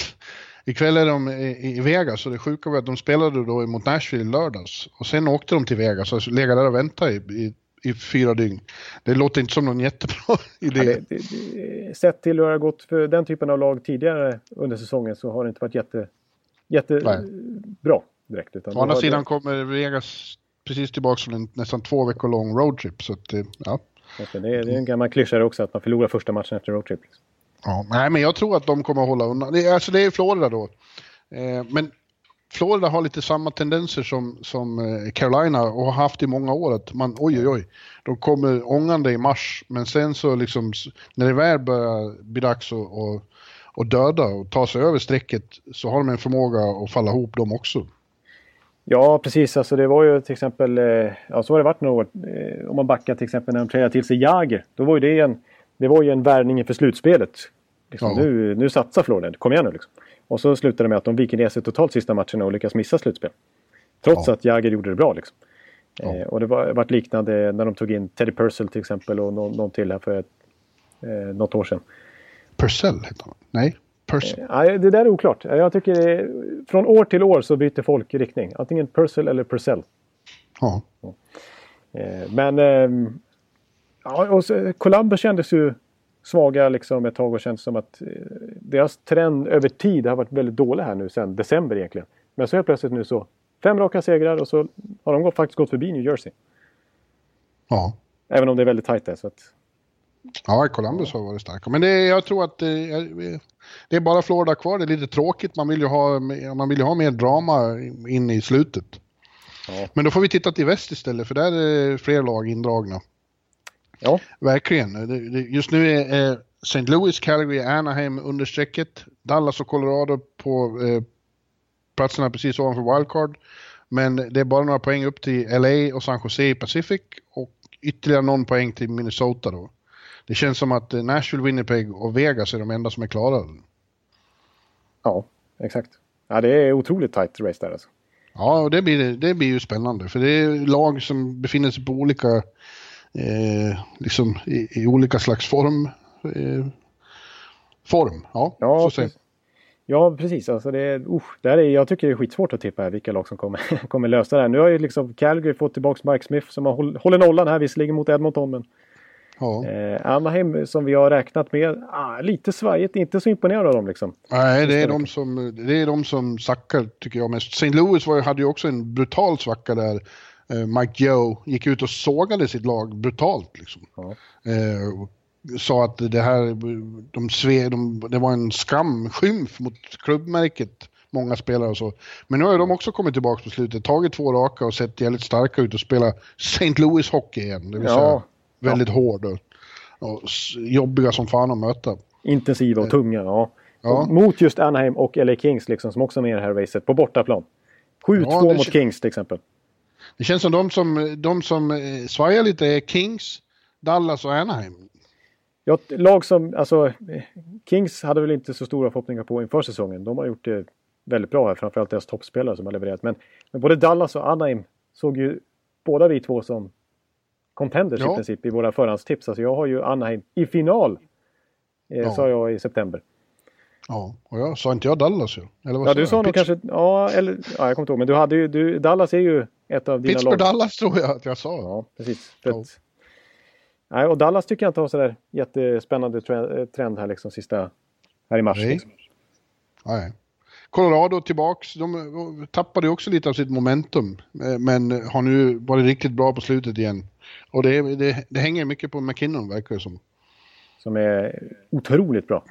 ikväll är de i, i Vegas och det sjuka var att de spelade då mot Nashville i lördags. Och sen åkte de till Vegas och lägga där och vänta i, i, i fyra dygn. Det låter inte som någon jättebra idé. Ja, det, det, det, sett till hur det har gått för den typen av lag tidigare under säsongen så har det inte varit jätte, jätte Nej. bra direkt. Utan Å andra sidan kommer Vegas precis tillbaka från en nästan två veckor lång roadtrip. Så att, ja. Det är, det är en gammal klyscha också att man förlorar första matchen efter roadtrip. Liksom. Ja, nej, men jag tror att de kommer att hålla undan. Det, alltså det är Florida då. Eh, men Florida har lite samma tendenser som, som eh, Carolina och har haft i många år. Att man, oj, oj, oj, de kommer ångande i mars, men sen så liksom, när det väl börjar bli dags att, att, att döda och ta sig över strecket så har de en förmåga att falla ihop de också. Ja, precis. Alltså, det var ju till exempel, eh, ja, så har det varit några år. Eh, om man backar till exempel när de trädde till sig Jager. Då var ju det en, det var ju en värvning inför slutspelet. Liksom, Ja. nu, nu satsar Florida, kom igen nu liksom. Och så slutade det med att de viker ner sig totalt sista matcherna och lyckas missa slutspel. Trots Ja. att Jager gjorde det bra liksom. Ja. Eh, och det var varit liknande när de tog in Teddy Purcell till exempel och någon, någon till här för ett, eh, något år sedan. Purcell heter han. Nej, Purcell. Nej, det där är oklart. Jag tycker det är, från år till år så byter folk riktning. Antingen Purcell eller Purcell. Ja. Eh, Men ja, och så, Columbus kändes ju svaga liksom ett tag och kändes som att eh, deras trend över tid har varit väldigt dålig här nu sedan december egentligen. Men så helt plötsligt nu så Fem raka segrar och så har de faktiskt gått förbi New Jersey. Ja. Även om det är väldigt tajt där. Så att... Ja, Columbus har varit starka. Men det, jag tror att det, det är bara Florida kvar. Det är lite tråkigt. Man vill ju ha, man vill ha mer drama in i slutet. Ja. Men då får vi titta till väst istället, för där är fler lag indragna. Ja. Verkligen. Just nu är St. Louis, Calgary, Anaheim under strecket. Dallas och Colorado på eh, platserna precis ovanför wildcard. Men det är bara några poäng upp till LA och San Jose i Pacific och ytterligare någon poäng till Minnesota då. Det känns som att Nashville, Winnipeg och Vegas är de enda som är klara. Ja, exakt. Ja, det är otroligt tight race där alltså. Ja, och det blir, det blir ju spännande för det är lag som befinner sig på olika, eh, liksom i, i, olika slags form. Eh, form, ja. Ja, så precis. Ja, precis. Alltså det, uh, det är, jag tycker det är skitsvårt att tippa vilka lag som kommer, kommer lösa det här. Nu har ju liksom Calgary fått tillbaka Mike Smith som har håll, håller nollan här visserligen mot Edmonton. Men Ja. Eh, Anaheim som vi har räknat med, ah, lite svajigt, inte så imponerad av dem liksom. Nej, det är, de som, det är de som sackar tycker jag mest. St. Louis var, hade ju också en brutal svacka där. Eh, Mike Joe gick ut och sågade sitt lag brutalt liksom. Ja. Eh, sa att det här, de sve, de, det var en skam, skymf mot klubbmärket många spelare och så. Men nu har de också kommit tillbaka på slutet, tagit två raka och sett jävligt starka ut och spela St. Louis hockey igen. Det vill ja. säga väldigt ja. hård och, och, jobbiga som fan att möta. Intensiva och tunga, ja. ja. Mot just Anaheim och LA Kings liksom, som också är med i det här racet på bortaplan. 7-2 ja, mot Kings till exempel. Det känns som de som, de som eh, svajar lite är Kings, Dallas och Anaheim. Ja, lag som, alltså Kings hade väl inte så stora förhoppningar på inför säsongen. De har gjort det väldigt bra här, framförallt deras toppspelare som har levererat. Men, men både Dallas och Anaheim såg ju båda vi två som contenders ja. i princip i våra förhandstips. Alltså jag har ju Anaheim i final. Eh, ja. Sa jag i september. Ja, och jag sa inte jag Dallas ju? Eller vad ja, du sa nog kanske... Ja, eller... Ja, jag kommer inte ihåg. Men du hade ju... Du, Dallas är ju ett av dina Pittsburgh lag. Dallas tror jag att jag sa. Ja, precis. Ja. Att, nej, och Dallas tycker jag inte har sådär jättespännande trend här liksom sista... Här i mars. Nej. Liksom. Nej. Colorado tillbaks, de tappade också lite av sitt momentum. Eh, men har nu varit riktigt bra på slutet igen. Och det, det, det hänger mycket på McKinnon verkar det som. Som är otroligt bra.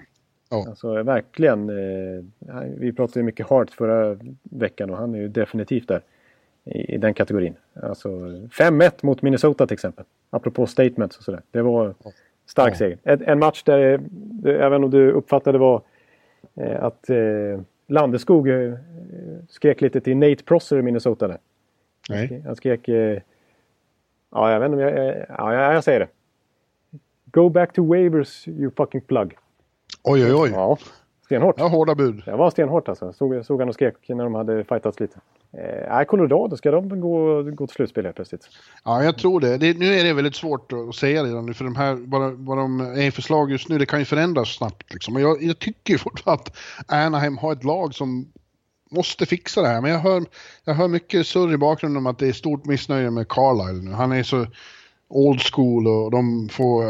Ja. Alltså verkligen. Eh, vi pratade mycket Hart förra veckan och han är ju definitivt där. I, den kategorin. Alltså 5-1 mot Minnesota till exempel. Apropå statements och sådär. Det var stark ja. seger. En, match där, även om du uppfattade var eh, att eh, Landeskog eh, skrek lite till Nate Prosser i Minnesota. Där. Nej. Han skrek... Eh, ja, jag vet inte om jag... Ja, jag säger det. Go back to waivers you fucking plug. Oj, oj, oj. Ja, stenhårt. Ja, hårda bud. Det var stenhårt alltså. Såg, såg han och skrek när de hade fightats lite. Eh, Colorado, ska de gå, gå till slutspel helt plötsligt? Ja, jag tror det. det. Nu är det väldigt svårt att säga redan nu, för de här, vad, vad de är för slag just nu, det kan ju förändras snabbt. Liksom. Och jag, jag tycker fortfarande att Anaheim har ett lag som måste fixa det här. Men jag hör, jag hör mycket surr i bakgrunden om att det är stort missnöje med Carlisle nu. Han är så old school och de får,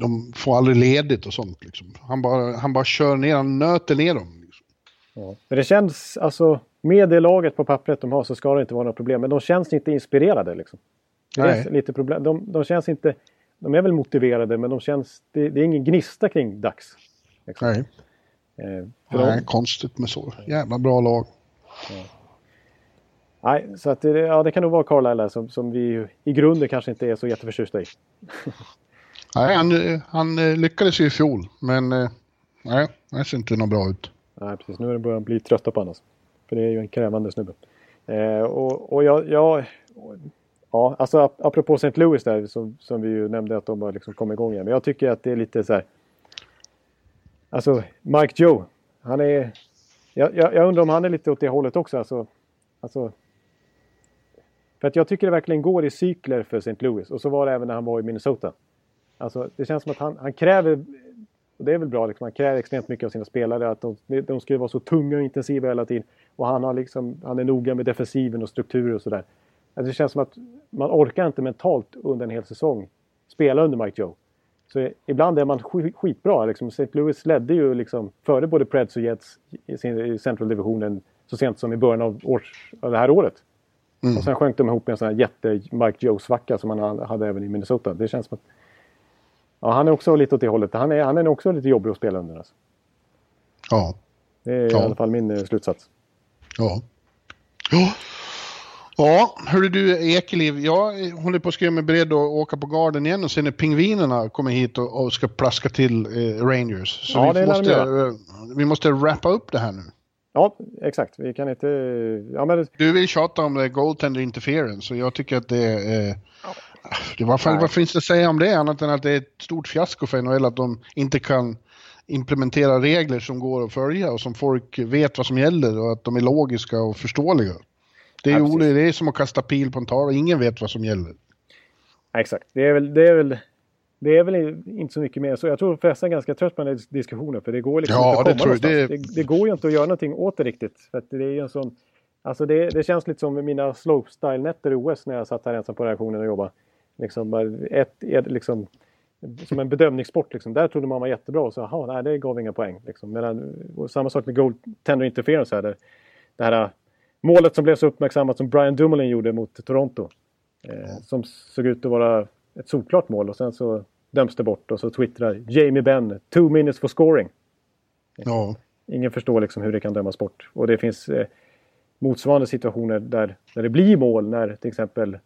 de får aldrig ledigt och sånt. Liksom. Han, bara, han bara kör ner, han nöter ner dem. Liksom. Ja. Men det känns, alltså med det laget på pappret de har så ska det inte vara några problem. Men de känns inte inspirerade liksom. Det är lite problem. De, de, känns inte... De är väl motiverade men de känns... Det, det är ingen gnista kring Dax. Liksom. Nej. Eh, Nej, de, konstigt med så. Jävla bra lag. Ja. Nej, så att det, ja, det kan nog vara Carlisle som, som vi i grunden kanske inte är så jätteförtjusta i. nej, han, han eh, lyckades ju i fjol, men eh, nej, det ser inte något bra ut. Nej, precis. Nu börjar de bli trötta på honom. För det är ju en krävande snubbe. Eh, och, och jag, jag, ja, alltså apropå St. Louis där som, som vi ju nämnde att de har liksom kommit igång igen. Men jag tycker att det är lite så här. Alltså Mike Joe. Han är... Jag, jag, jag, undrar om han är lite åt det hållet också. Alltså, alltså, för att jag tycker det verkligen går i cykler för St. Louis. Och så var det även när han var i Minnesota. Alltså, det känns som att han, han kräver och det är väl bra, liksom, han kräver extremt mycket av sina spelare. Att de, de ska vara så tunga och intensiva hela tiden. Och han, har liksom, han är noga med defensiven och strukturer och sådär. Alltså det känns som att man orkar inte mentalt under en hel säsong spela under Mike Joe. Så ibland är man skitbra. Liksom. St. Louis ledde ju liksom före både Preds och Jets i, Central Divisionen så sent som i början av, års, av det här året. Mm. Och sen sjönk de ihop med en sån här jätte Mike Joe-svacka som han hade även i Minnesota. Det känns som att... Ja, han är också lite åt det hållet. Han är, han är också lite jobbig att spela under. Alltså. Ja. Det är ja. i alla fall min eh, slutsats. Ja. Ja. Ja, hörru du Ekeliv, jag håller på att skriva mig beredd att åka på garden igen och se när pingvinerna kommer hit och, och ska plaska till eh, Rangers. Så ja, vi, måste, uh, vi måste wrappa upp det här nu. Ja, exakt. Vi kan inte... Ja, men... Du vill tjata om det goaltender interference och jag tycker att det är... Eh, det var, vad finns det att säga om det annat än att det är ett stort fiasko för NHL att de inte kan implementera regler som går att följa och som folk vet vad som gäller och att de är logiska och förståeliga. Det är, ja, det är som att kasta pil på en tavla, ingen vet vad som gäller. exakt, det är väl, det är väl, det är väl inte så mycket mer så. Jag tror förresten är ganska trött på den här diskussionen för det går liksom ja, inte att komma det, det, det, det, går ju inte att göra någonting åt det riktigt. För det är en sån, alltså det, det känns lite som mina slopestyle-nätter i OS när jag satt här ensam på reaktionen och jobbade. Liksom, ett, ett, liksom, som en bedömningssport. Liksom. Där trodde man var jättebra och så jaha, nej det gav inga poäng. Liksom. Medan, samma sak med goaltender interference här. Där, det här målet som blev så uppmärksammat som Brian Dumoulin gjorde mot Toronto. Eh, som såg ut att vara ett solklart mål och sen så döms det bort och så twittrar Jamie Benn “Two minutes for scoring”. Ja. Ingen förstår liksom hur det kan dömas bort. Och det finns eh, motsvarande situationer där, där det blir mål när till exempel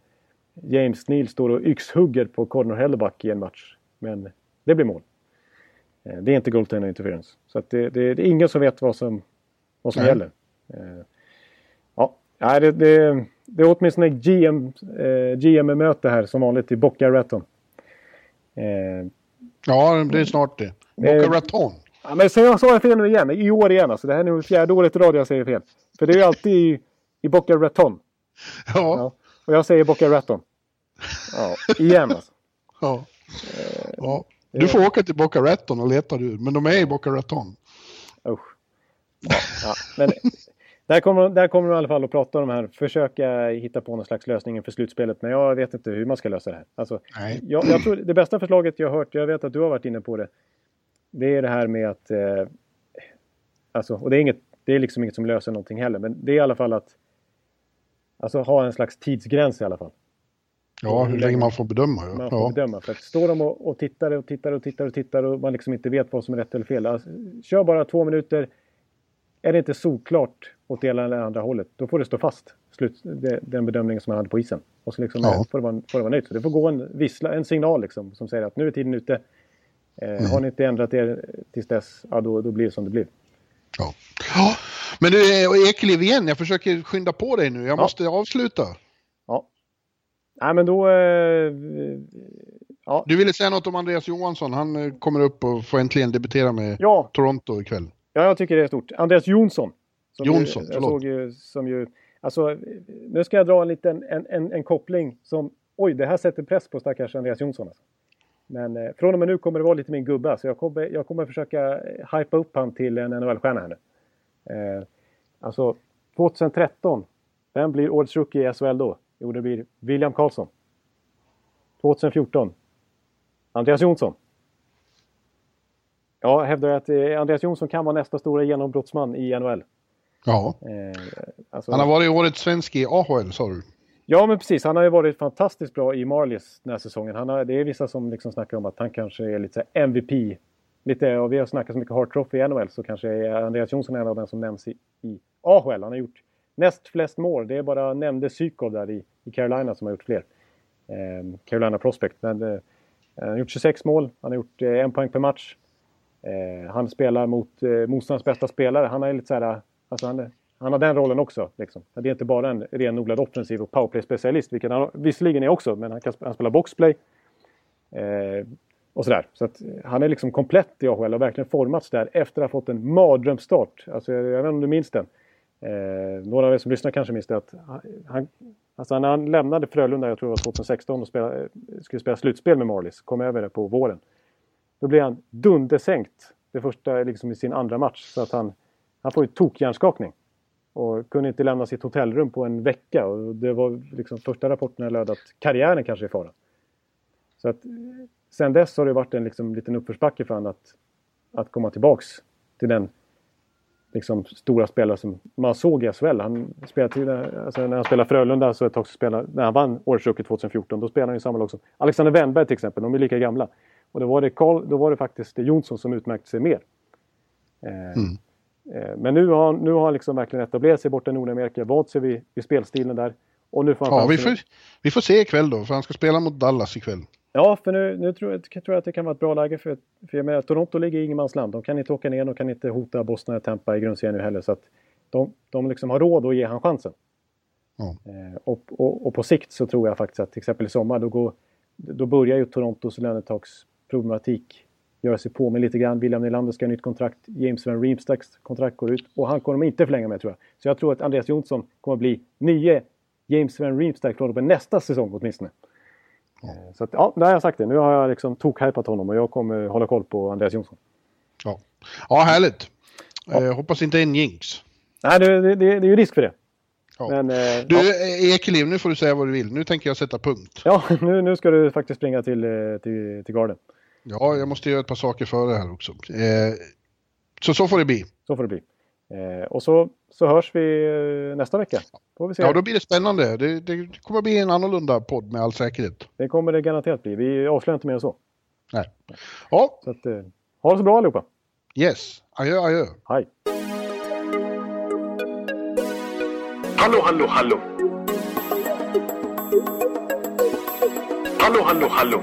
James Neal står och yxhugger på Connor Hellebuck i en match. Men det blir mål. Eh, det är inte goaltender interference. Så det, det, det, är ingen som vet vad som, vad som gäller. Eh, ja, det, det, det är åtminstone GM, eh, GM-möte här som vanligt i Boca Raton. Eh, ja, det är snart det. Boca Raton. Ja, men jag sa fel nu igen, i år igen alltså. Det här är nu fjärde året i rad jag säger fel. För det är ju alltid i, i Boca Raton. Ja. ja. Och jag säger Boca Raton. Ja, igen alltså. Ja. Eh, ja. Du får åka till Boca Raton och leta du, men de är i Boca Raton. Usch. Ja, ja. Men där kommer, där kommer de i alla fall att prata om de här, försöka hitta på någon slags lösning för slutspelet. Men jag vet inte hur man ska lösa det här. Alltså, jag, jag, tror det bästa förslaget jag har hört, jag vet att du har varit inne på det. Det är det här med att... Eh, alltså, och det är, inget, det är liksom inget som löser någonting heller. Men det är i alla fall att... Alltså ha en slags tidsgräns i alla fall. Ja, hur länge man får bedöma. Ja. Man får ja. bedöma. För att står de och, och tittar och tittar och tittar och tittar och man liksom inte vet vad som är rätt eller fel. Alltså, kör bara två minuter. Är det inte solklart åt det ena eller andra hållet, då får det stå fast. Slut, det, den bedömningen som man hade på isen. Och så liksom, ja. får, det vara, får det vara nöjt. Så det får gå en, vissla, en signal liksom, som säger att nu är tiden ute. Eh, mm. Har ni inte ändrat er tills dess, ja, då, då blir det som det blir. Ja. ja. Men du, eh, Ekeliv igen, jag försöker skynda på dig nu. Jag ja. måste avsluta. Ja. Nej, men då... Eh, ja. Du ville säga något om Andreas Johansson. Han eh, kommer upp och får äntligen debutera med. Toronto ikväll. Ja, jag tycker det är stort. Andreas Jonsson. Som Jonsson, ju, jag såg ju, som ju, alltså, nu ska jag dra en liten en, en, en koppling som... Oj, det här sätter press på stackars Andreas Jonsson. Alltså. Men eh, från och med nu kommer det vara lite min gubbe. Så jag kommer, jag kommer försöka hypa upp han till en NHL-stjärna här nu. Eh, alltså, 2013. Vem blir årets rookie i SHL då? Jo, det blir William Karlsson. 2014. Andreas Jonsson. Jag hävdar att eh, Andreas Jonsson kan vara nästa stora genombrottsman i NHL. Ja. Eh, alltså, han har varit årets svensk i AHL, sa du? Ja, men precis. Han har ju varit fantastiskt bra i Marlies den här säsongen. Han har, det är vissa som liksom snackar om att han kanske är lite MVP. Lite, och vi har snackat så mycket Hart Trophy i NHL så kanske är Andreas Jonsson en av den som nämns i, i AHL. Han har gjort näst flest mål. Det är bara nämnde Sykov där i, i Carolina som har gjort fler. Eh, Carolina Prospect. Men, eh, han har gjort 26 mål. Han har gjort eh, en poäng per match. Eh, han spelar mot eh, motståndarens bästa spelare. Han är lite så här, alltså han, han har den rollen också. Liksom. Det är inte bara en renodlad offensiv och powerplay-specialist, vilket han visserligen är också, men han kan han spelar boxplay. Eh, och sådär. Så att eh, han är liksom komplett i AHL och verkligen formats där efter att ha fått en mardrömsstart. Alltså, jag, jag vet inte om du minns den? Eh, några av er som lyssnar kanske minns det att han, alltså när han lämnade Frölunda, jag tror det var 2016, och spela, eh, skulle spela slutspel med Marlies, kom över det på våren. Då blir han dundersänkt det första, liksom i sin andra match. Så att han, han får ju tokhjärnskakning. Och kunde inte lämna sitt hotellrum på en vecka. Och det var liksom första rapporterna löd att karriären kanske är i fara. Så att eh, sen dess har det varit en liksom, liten uppförsbacke för honom att, att komma tillbaks till den liksom stora spelare som man såg i SHL. Han spelade till, eh, alltså när han spelade Frölunda så ett tag så spelade, när han vann Årets 2014, då spelade han i samma lag som Alexander Wennberg till exempel. De är lika gamla. Och då var det, Carl, då var det faktiskt Jonsson som utmärkte sig mer. Eh, mm. eh, men nu har, nu har han liksom verkligen etablerat sig borta i Nordamerika, vant sig vid, vid spelstilen där. Och nu får han ja, vi får, vi får se ikväll då, för han ska spela mot Dallas ikväll. Ja, för nu, nu tror, jag, tror jag att det kan vara ett bra läge för, för jag menar, Toronto ligger i ingenmansland. De kan inte åka ner, de kan inte hota Boston eller Tampa i grundserien nu heller. Så att de, de liksom har råd att ge han chansen. Ja. Eh, och, och, och, på sikt så tror jag faktiskt att till exempel i sommar då, går, då börjar ju Torontos lönetaksproblematik göra sig på med lite grann. William Nylander ska ha nytt kontrakt. James Van Riemstacks kontrakt går ut och han kommer de inte förlänga med tror jag. Så jag tror att Andreas Jonsson kommer att bli nye James Van Riemstack från nästa säsong åtminstone. Eh, så att, ja, där har jag sagt det. Nu har jag liksom tok honom och jag kommer hålla koll på Andreas Jonsson. Ja, ja härligt. Ja. Eh, hoppas inte en jinx. Nej, det, det, det, är ju risk för det. Ja. Men, eh, du, ja. Ekeliv, nu får du säga vad du vill. Nu tänker jag sätta punkt. Ja, nu, nu ska du faktiskt springa till, eh, till, till garden. Ja, jag måste göra ett par saker före här också. Eh, så så får det bli. Så får det bli. Eh, och så, så hörs vi eh, nästa vecka. Får vi se. Ja, då blir det spännande. Det, det kommer bli en annorlunda podd med all säkerhet. Det kommer det garanterat bli. Vi avslöjar inte mer än så. Nej. Ja. Så att, eh, ha det så bra allihopa. Yes. Adjö, adjö. Hej. Hallå, hallå, hallå. Hallå, hallå, hallå.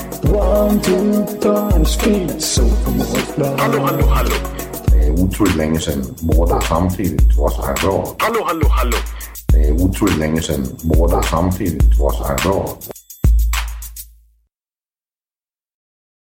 One, two, three, speed, so Hallå, hallå, hallå. Det är otroligt länge sedan båda samtidigt var så här bra. Hallå, hallå, hallå. Det är otroligt länge sedan båda samtidigt var så här bra.